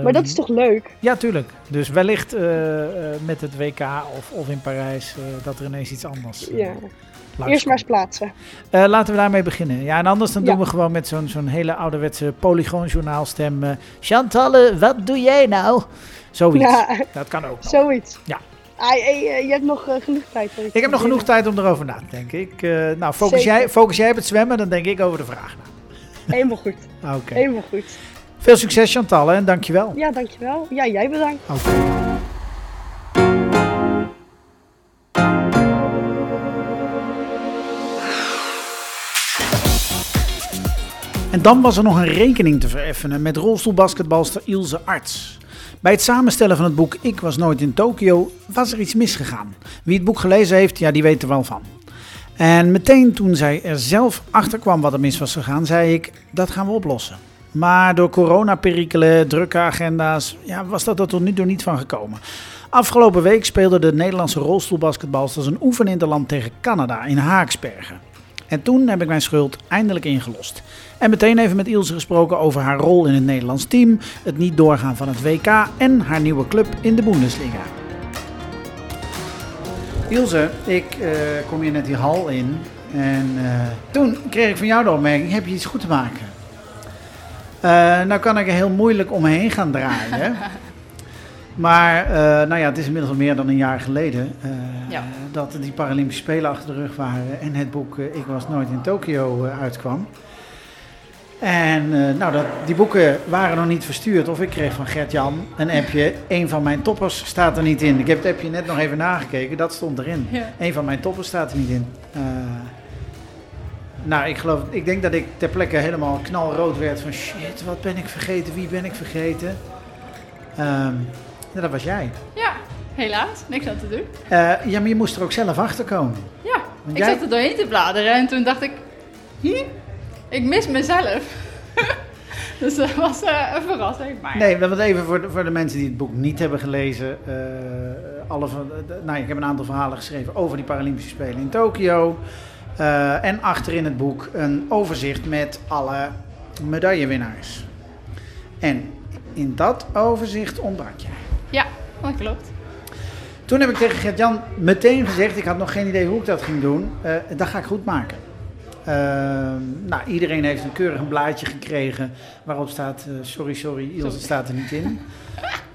Maar dat is toch leuk? Ja, tuurlijk. Dus wellicht eh, eh, met het WK of, of in Parijs eh, dat er ineens iets anders eh, Ja. langskomt. Eerst maar eens plaatsen. Eh, laten we daarmee beginnen. Ja, en anders dan Ja. doen we gewoon met zo'n zo'n hele ouderwetse polygoonjournaalstem. eh Chantalle, wat doe jij nou? Zoiets. Ja, Dat kan ook nog. zoiets. Ja. Ah, eh, je hebt nog eh, genoeg tijd. Ik heb nog genoeg tijd om erover na te denken. Ik, eh, nou, focus Zeker. jij, focus jij op het zwemmen, dan denk ik over de vraag na. Helemaal goed. Oké. Helemaal goed. Veel succes Chantal en dankjewel. Ja, dankjewel. Ja, jij bedankt. Oké. En dan was er nog een rekening te vereffenen met rolstoelbasketbalster Ilse Arts. Bij het samenstellen van het boek Ik was nooit in Tokio was er iets misgegaan. Wie het boek gelezen heeft, ja, die weet er wel van. En meteen toen zij er zelf achter kwam wat er mis was gegaan, zei ik, dat gaan we oplossen. Maar door coronaperikelen, drukke agenda's, ja, was dat er tot nu toe niet van gekomen. Afgelopen week speelde de Nederlandse rolstoelbasketbalsters een oefeninterland tegen Canada in Haaksbergen. En toen heb ik mijn schuld eindelijk ingelost. En meteen even met Ilse gesproken over haar rol in het Nederlands team, het niet doorgaan van het WK en haar nieuwe club in de Bundesliga. Ilse, ik eh, kom hier net die hal in en eh, toen kreeg ik van jou de opmerking, heb je iets goed te maken? Eh, nou kan ik er heel moeilijk omheen gaan draaien. maar nou ja, het is inmiddels al meer dan een jaar geleden Ja. dat die Paralympische Spelen achter de rug waren en het boek Ik was nooit in Tokio uitkwam. En eh, nou, dat, die boeken waren nog niet verstuurd. Of ik kreeg van Gert-Jan een appje. Een van mijn toppers staat er niet in. Ik heb het appje net nog even nagekeken. Dat stond erin. Ja. Een van mijn toppers staat er niet in. Eh, nou, ik geloof, ik denk dat ik ter plekke helemaal knalrood werd van shit, wat ben ik vergeten, wie ben ik vergeten? Ja, dat was jij. Ja, helaas. Niks aan te doen. Eh, ja, maar je moest er ook zelf achter komen. Ja, Want ik jij- zat er doorheen te bladeren en toen dacht ik, hm, ik mis mezelf. dus dat was eh, een verrassing. Maar Nee, want even voor de, voor de mensen die het boek niet hebben gelezen. eh, alle van, de- nou, ik heb een aantal verhalen geschreven over die Paralympische Spelen in Tokio. Eh, en achter in het boek een overzicht met alle medaillewinnaars. En in dat overzicht ontbrak jij. ja, dat klopt. Toen heb ik tegen Gert-Jan meteen gezegd, ik had nog geen idee hoe ik dat ging doen, dat ga ik goed maken. Ehm, nou, iedereen heeft een keurig een blaadje gekregen waarop staat, eh, sorry, sorry, Ilse Sorry. staat er niet in.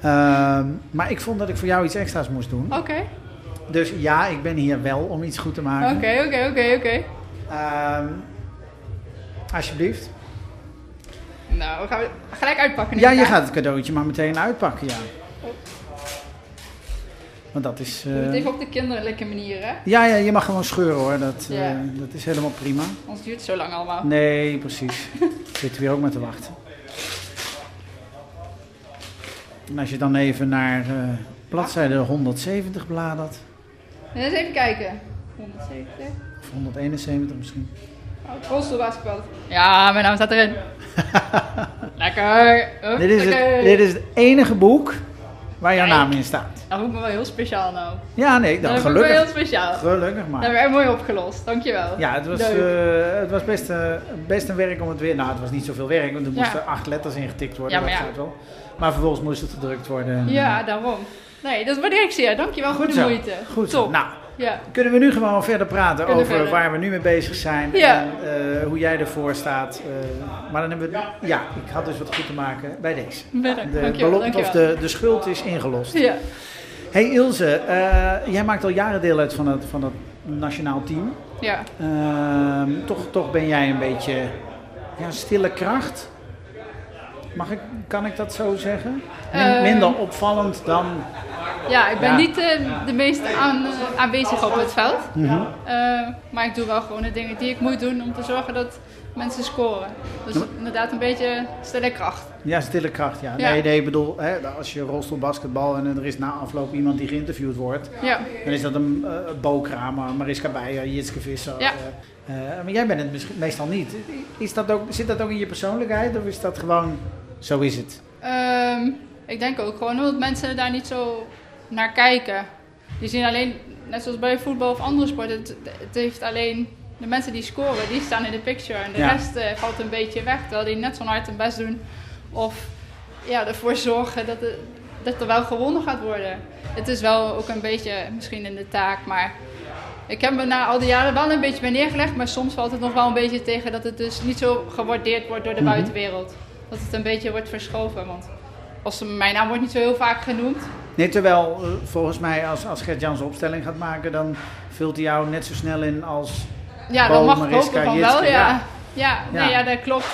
Ehm, maar ik vond dat ik voor jou iets extra's moest doen. Oké, Dus ja, ik ben hier wel om iets goed te maken. oké, oké, oké, oké. Ehm, alsjeblieft. Nou, we gaan gelijk uitpakken. Ja, je gaat het cadeautje maar meteen uitpakken, ja. Want dat is... Het eh, even op de kinderlijke manier, hè? ja, ja, je mag gewoon scheuren hoor, dat, eh, dat is helemaal prima. Anders duurt het zo lang allemaal. Nee, precies. Zitten we hier ook maar te wachten. En als je dan even naar eh, bladzijde 170 bladert, Eens even kijken. 170. of 171 misschien. Oh, rolstoelbasketbal. Ja, mijn naam staat erin. Lekker. Dit is, lekker. het, dit is het enige boek waar jouw naam in staat. Dat ik me wel heel speciaal nou. Ja, nee, Dat dan heb ik wel heel gelukkig. speciaal. Gelukkig Dat maar. hebben we mooi opgelost, dankjewel. Ja, het was, eh, het was best, eh, best een werk om het weer. Nou, het was niet zoveel werk, want er Ja. moesten acht letters ingetikt worden. Ja, maar dat ja. wel. Maar vervolgens moest het gedrukt worden. en, Ja, eh, daarom. Nee, dat waardeer ik zeer. Dankjewel voor de moeite. Goed zo. Top. Nou, Ja. kunnen we nu gewoon verder praten Kunnen over verder. waar we nu mee bezig zijn Ja. en eh, hoe jij ervoor staat. eh, maar dan hebben we, ja, ik had dus wat goed te maken bij deze. Bedankt. De dankjewel. belofte of de, de schuld is ingelost. Ja. Hey Ilse, eh, jij maakt al jaren deel uit van het, van het nationaal team. Ja. Ehm, toch, toch ben jij een beetje ja, stille kracht. Mag ik, kan ik dat zo zeggen? Min- Ehm. minder opvallend dan. ja, ik ben Ja. niet eh, de meest aan, eh, aanwezig op het veld. Mhm. Eh, maar ik doe wel gewoon de dingen die ik moet doen om te zorgen dat mensen scoren. Dus inderdaad een beetje stille kracht. Ja, stille kracht. Ja. Ja. Nee, nee, ik bedoel, hè, als je rolstoel basketbal en er is na afloop iemand die geïnterviewd wordt, Ja. dan is dat een uh, Mariska Beijer, Jitske Visser. Ja. eh, eh, maar jij bent het misschien meestal niet. Is dat ook, zit dat ook in je persoonlijkheid of is dat gewoon, zo is het? Ehm, ik denk ook gewoon omdat mensen daar niet zo naar kijken. Die zien alleen, net zoals bij voetbal of andere sporten, het, het heeft alleen de mensen die scoren, die staan in de picture. En de Ja. rest eh, valt een beetje weg, terwijl die net zo hard hun best doen. Of ja, ervoor zorgen dat, het, dat er wel gewonnen gaat worden. Het is wel ook een beetje misschien in de taak, maar ik heb me na al die jaren wel een beetje bij neergelegd. Maar soms valt het nog wel een beetje tegen dat het dus niet zo gewaardeerd wordt door de Mhm. buitenwereld. Dat het een beetje wordt verschoven, want als mijn naam wordt niet zo heel vaak genoemd. Nee, terwijl eh, volgens mij als, als Gert-Jan zijn opstelling gaat maken, dan vult hij jou net zo snel in als... Ja, dan mag ik Mariska, hopen van Jitske, wel, ja. ja. Nee, ja, dat klopt.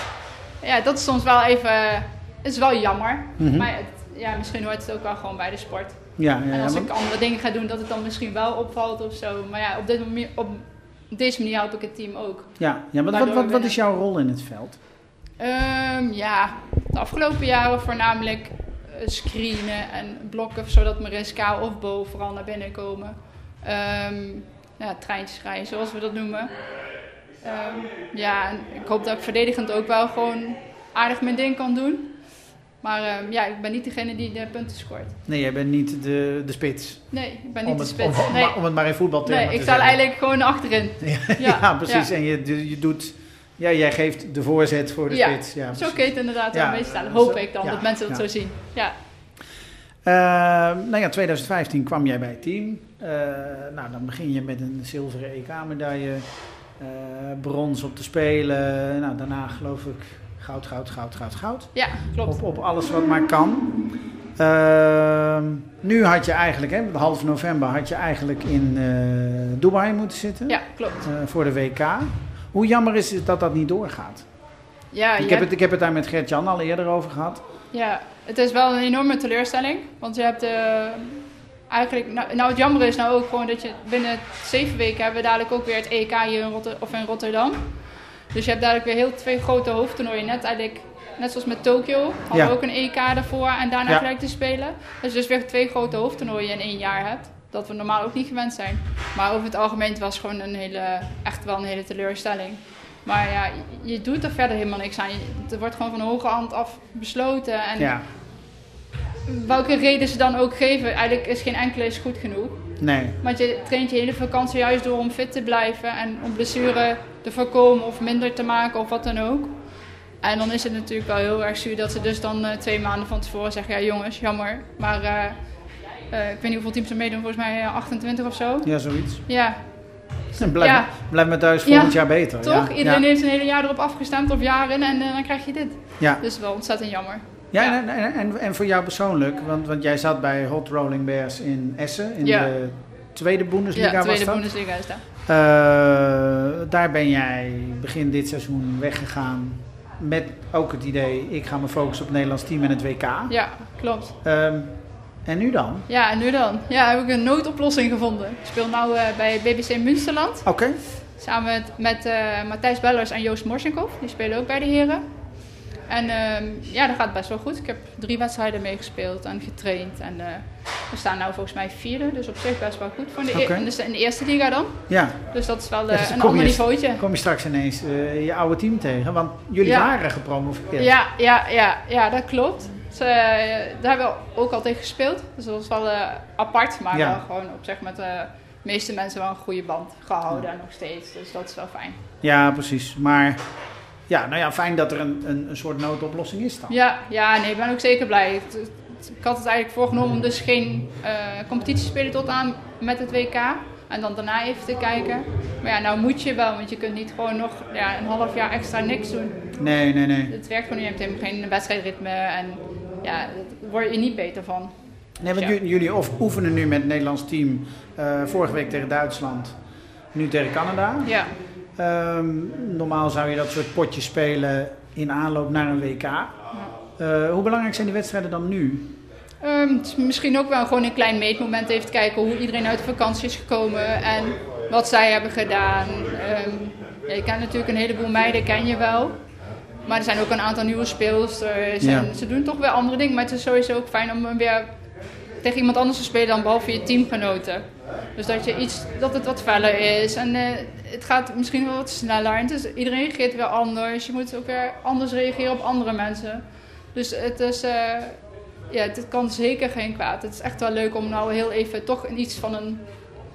Ja, dat is soms wel even, is wel jammer. Mhm. Maar het, ja, misschien hoort het ook wel gewoon bij de sport. Ja, ja, en als ik andere dingen ga doen, dat het dan misschien wel opvalt of zo. Maar ja, op, dit manier, op deze manier help ik het team ook. ja, ja maar wat, Waardoor wat, wat is jouw rol in het veld? Ehm, ja, de afgelopen jaren voornamelijk eh, screenen en blokken, zodat Mariska of Bo vooral naar binnen komen. Ehm, ja, treintjes rijden, zoals we dat noemen. Ehm, ja, en ik hoop dat ik verdedigend ook wel gewoon aardig mijn ding kan doen. Maar ehm, ja, ik ben niet degene die de punten scoort. Nee, jij bent niet de, de spits. Nee, ik ben niet de spits. om, om- Nee, om het maar in voetbaltermen nee ik sta eigenlijk gewoon achterin. Ja, Ja, precies. ja. En je, je, doet... Ja, jij geeft de voorzet voor de spits. Ja, Zo kun je het inderdaad Ja, een zo- Hoop ik dan, dat mensen dat zo zien. Ja, Eh, nou ja, 2015 kwam jij bij het team. Eh, nou, dan begin je met een zilveren EK-medaille. eh, brons op te spelen. Nou, daarna geloof ik goud, goud, goud, goud, goud. ja klopt. Op, op alles wat maar kan. Ehm, nu had je eigenlijk, hè, half november, had je eigenlijk in eh, Dubai moeten zitten. Ja, klopt. eh, voor de WK. Hoe jammer is het dat dat niet doorgaat? Ja, ik, heb het, ik heb het daar met Gert-Jan al eerder over gehad. Ja, het is wel een enorme teleurstelling. Want je hebt eh, eigenlijk. Nou, nou, het jammer is nou ook gewoon dat je binnen zeven weken hebben we dadelijk ook weer het EK hier in, Rotter- of in Rotterdam. Dus je hebt dadelijk weer heel twee grote hoofdtoernooien. Net eigenlijk. Net zoals met Tokio hadden Ja. we ook een EK daarvoor en daarna Ja. gelijk te spelen. Je dus weer twee grote hoofdtoernooien in één jaar hebt. Dat we normaal ook niet gewend zijn. Maar over het algemeen was het gewoon een hele, echt wel een hele teleurstelling. Maar ja, je, doet er verder helemaal niks aan. Je- er wordt gewoon van hoge hand af besloten. En Ja, welke reden ze dan ook geven, eigenlijk is geen enkele is goed genoeg. nee. Want je traint je hele vakantie juist door om fit te blijven en om blessure te voorkomen of minder te maken of wat dan ook. En dan is het natuurlijk wel heel erg zuur dat ze dus dan eh, twee maanden van tevoren zeggen, ja jongens, jammer. Maar eh, eh, ik weet niet hoeveel teams er meedoen, volgens mij eh, 28 of zo. Ja, zoiets. Ja, Blijf, Ja. blijf maar thuis Ja, volgend jaar beter. toch? Ja, Iedereen ja. heeft een hele jaar erop afgestemd of jaren en dan krijg je dit. Ja, Dus wel ontzettend jammer. Ja, Ja. En, en, voor jou persoonlijk, want, want jij zat bij Hot Rolling Bears in Essen, in Ja. de tweede Bundesliga Ja, tweede was dat. Bundesliga is dat. Eh, daar ben jij begin dit seizoen weggegaan met ook het idee, ik ga me focussen op het Nederlands team en het WK. Ja, klopt. Ehm, en nu dan? Ja, en nu dan? Ja, heb ik een noodoplossing gevonden. Ik speel nu eh, bij BBC Münsterland. Oké. Samen met, met eh, Matthijs Bellers en Joost Morsenkov. Die spelen ook bij de heren. En ehm, ja, dat gaat best wel goed. Ik heb drie wedstrijden meegespeeld en getraind. En eh, we staan nu volgens mij vierde. Dus op zich best wel goed. Voor de e- Oké. in, de, eerste liga dan. Ja, Dus dat is wel Ja, dus dan een ander je- niveautje. kom je straks ineens eh, je oude team tegen, want jullie Ja. waren gepromoveerd. Ja, ja, ja, ja, dat klopt. Dus, daar hebben we ook al tegen gespeeld. Dus dat was wel apart, maar Ja. wel gewoon op zich met de meeste mensen wel een goede band gehouden en nog steeds. Dus dat is wel fijn. Ja, precies. Maar ja, nou ja, fijn dat er een, een, een soort noodoplossing is dan. Ja, ja, nee, ik ben ook zeker blij. Ik had het eigenlijk voorgenomen om dus geen eh, competitie te spelen tot aan met het WK. En dan daarna even te kijken. Maar ja, nou moet je wel, want je kunt niet gewoon nog ja, een half jaar extra niks doen. Nee, nee, nee. Het werkt gewoon niet, je hebt helemaal geen wedstrijdritme en ja, daar word je niet beter van. Nee, want Ja. ju- jullie of oefenen nu met het Nederlands team. eh, vorige week tegen Duitsland, nu tegen Canada. Ja, Ehm, normaal zou je dat soort potjes spelen in aanloop naar een WK. Eh, hoe belangrijk zijn die wedstrijden dan nu? Ehm, misschien ook wel gewoon een klein meetmoment even kijken hoe iedereen uit de vakantie is gekomen en wat zij hebben gedaan. Ja, je kent natuurlijk een heleboel meiden, ken je wel. Maar er zijn ook een aantal nieuwe speelsters Ja. en ze doen toch weer andere dingen. Maar het is sowieso ook fijn om weer tegen iemand anders te spelen dan behalve je teamgenoten. Dus dat, je iets, dat het wat feller is en eh, het gaat misschien wel wat sneller. En iedereen reageert weer anders. Je moet ook weer anders reageren op andere mensen. Dus het is, eh, ja, het kan zeker geen kwaad. Het is echt wel leuk om nou heel even toch iets van een,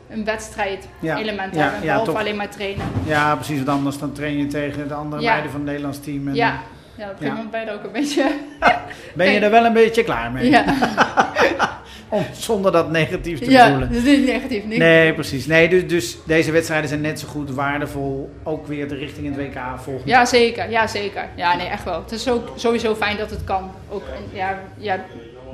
een wedstrijd Ja, element te ja, hebben. ja, Behalve alleen maar trainen. Ja, precies. Want anders dan train je tegen de andere Ja. meiden van het Nederlands team. En Ja, ja gegeven Ja. moment ben je er ook een beetje... Ben je er wel een beetje klaar mee? Ja, zonder dat negatief te ja bedoelen. dat is niet negatief. Niet. Nee, precies. Nee, dus, dus deze wedstrijden zijn net zo goed waardevol. Ook weer de richting in het WK volgend Ja, zeker. Ja, zeker. Ja, nee, echt wel. Het is ook sowieso fijn dat het kan. Ook, ja, ja,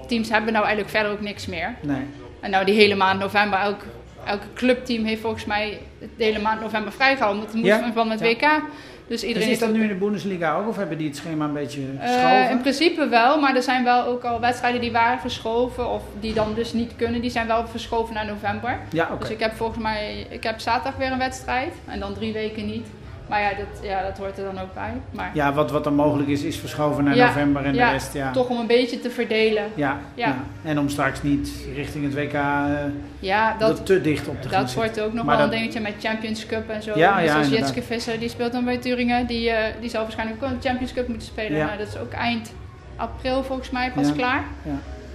teams hebben nou eigenlijk verder ook niks meer. Nee. En nou, die hele maand november, elk, elke clubteam heeft volgens mij de hele maand november vrijgehouden. Want het moest Ja, met ja. WK. Dus Dus iedereen is dat nu in de Bundesliga ook? Of hebben die het schema een beetje Eh, geschoven? in principe wel, maar er zijn wel ook al wedstrijden die waren verschoven. Of die dan dus niet kunnen. Die zijn wel verschoven naar november. ja, oké. Dus ik heb volgens mij, ik heb zaterdag weer een wedstrijd. En dan drie weken niet. Maar ja, dat, ja, dat hoort er dan ook bij. Maar Ja, wat, wat dan mogelijk is, is verschoven naar Ja, november en ja, de rest, ja. toch om een beetje te verdelen. Ja, ja. En om straks niet richting het WK eh, Ja, dat, er te dicht op te gaan dat wordt ook nog Maar wel dat- een dingetje met Champions Cup en zo. Ja, Net ja, zoals. Jitske Visser, die speelt dan bij Turingen. Die, eh, die zal waarschijnlijk ook een Champions Cup moeten spelen. Ja. Nou, dat is ook eind april volgens mij pas klaar. Ja.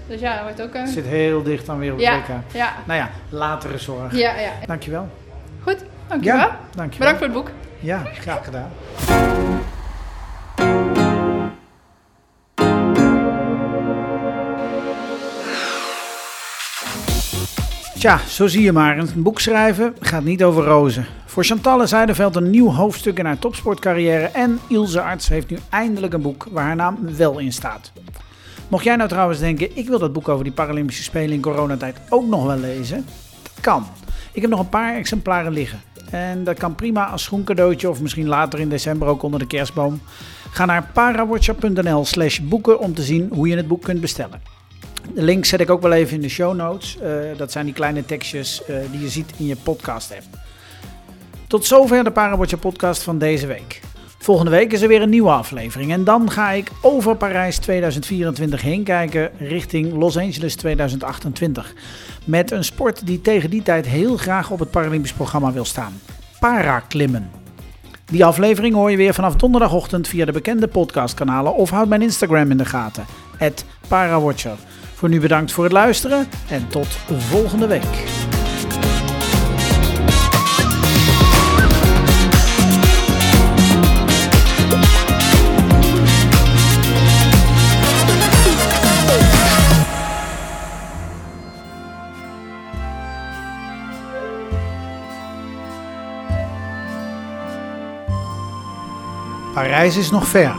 Dus ja, dat wordt ook een... Het zit heel dicht dan weer op het WK. ja, Nou ja, latere zorg. ja, ja. Dankjewel. Goed, dankjewel. Ja, dankjewel. Bedankt voor het boek. Ja, graag gedaan. Tja, zo zie je maar. Een boek schrijven gaat niet over rozen. Voor Chantalle Zijderveld een nieuw hoofdstuk in haar topsportcarrière. En Ilse Arts heeft nu eindelijk een boek waar haar naam wel in staat. Mocht jij nou trouwens denken, ik wil dat boek over die Paralympische Spelen in coronatijd ook nog wel lezen. Dat kan. Ik heb nog een paar exemplaren liggen. En dat kan prima als schoencadeautje of misschien later in december ook onder de kerstboom. Ga naar parawatcher.nl slash boeken om te zien hoe je het boek kunt bestellen. De link zet ik ook wel even in de show notes. Eh, dat zijn die kleine tekstjes eh, die je ziet in je podcast app. Tot zover de Parawatcher podcast van deze week. Volgende week is er weer een nieuwe aflevering. En dan ga ik over Parijs 2024 heen kijken richting Los Angeles 2028. Met een sport die tegen die tijd heel graag op het Paralympisch programma wil staan. Paraklimmen. Die aflevering hoor je weer vanaf donderdagochtend via de bekende podcastkanalen of houd mijn Instagram in de gaten. Parawatcher. Voor nu bedankt voor het luisteren en tot volgende week. Parijs is nog ver.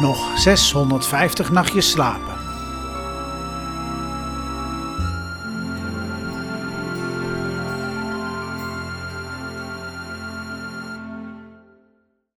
Nog 650 nachtjes slapen.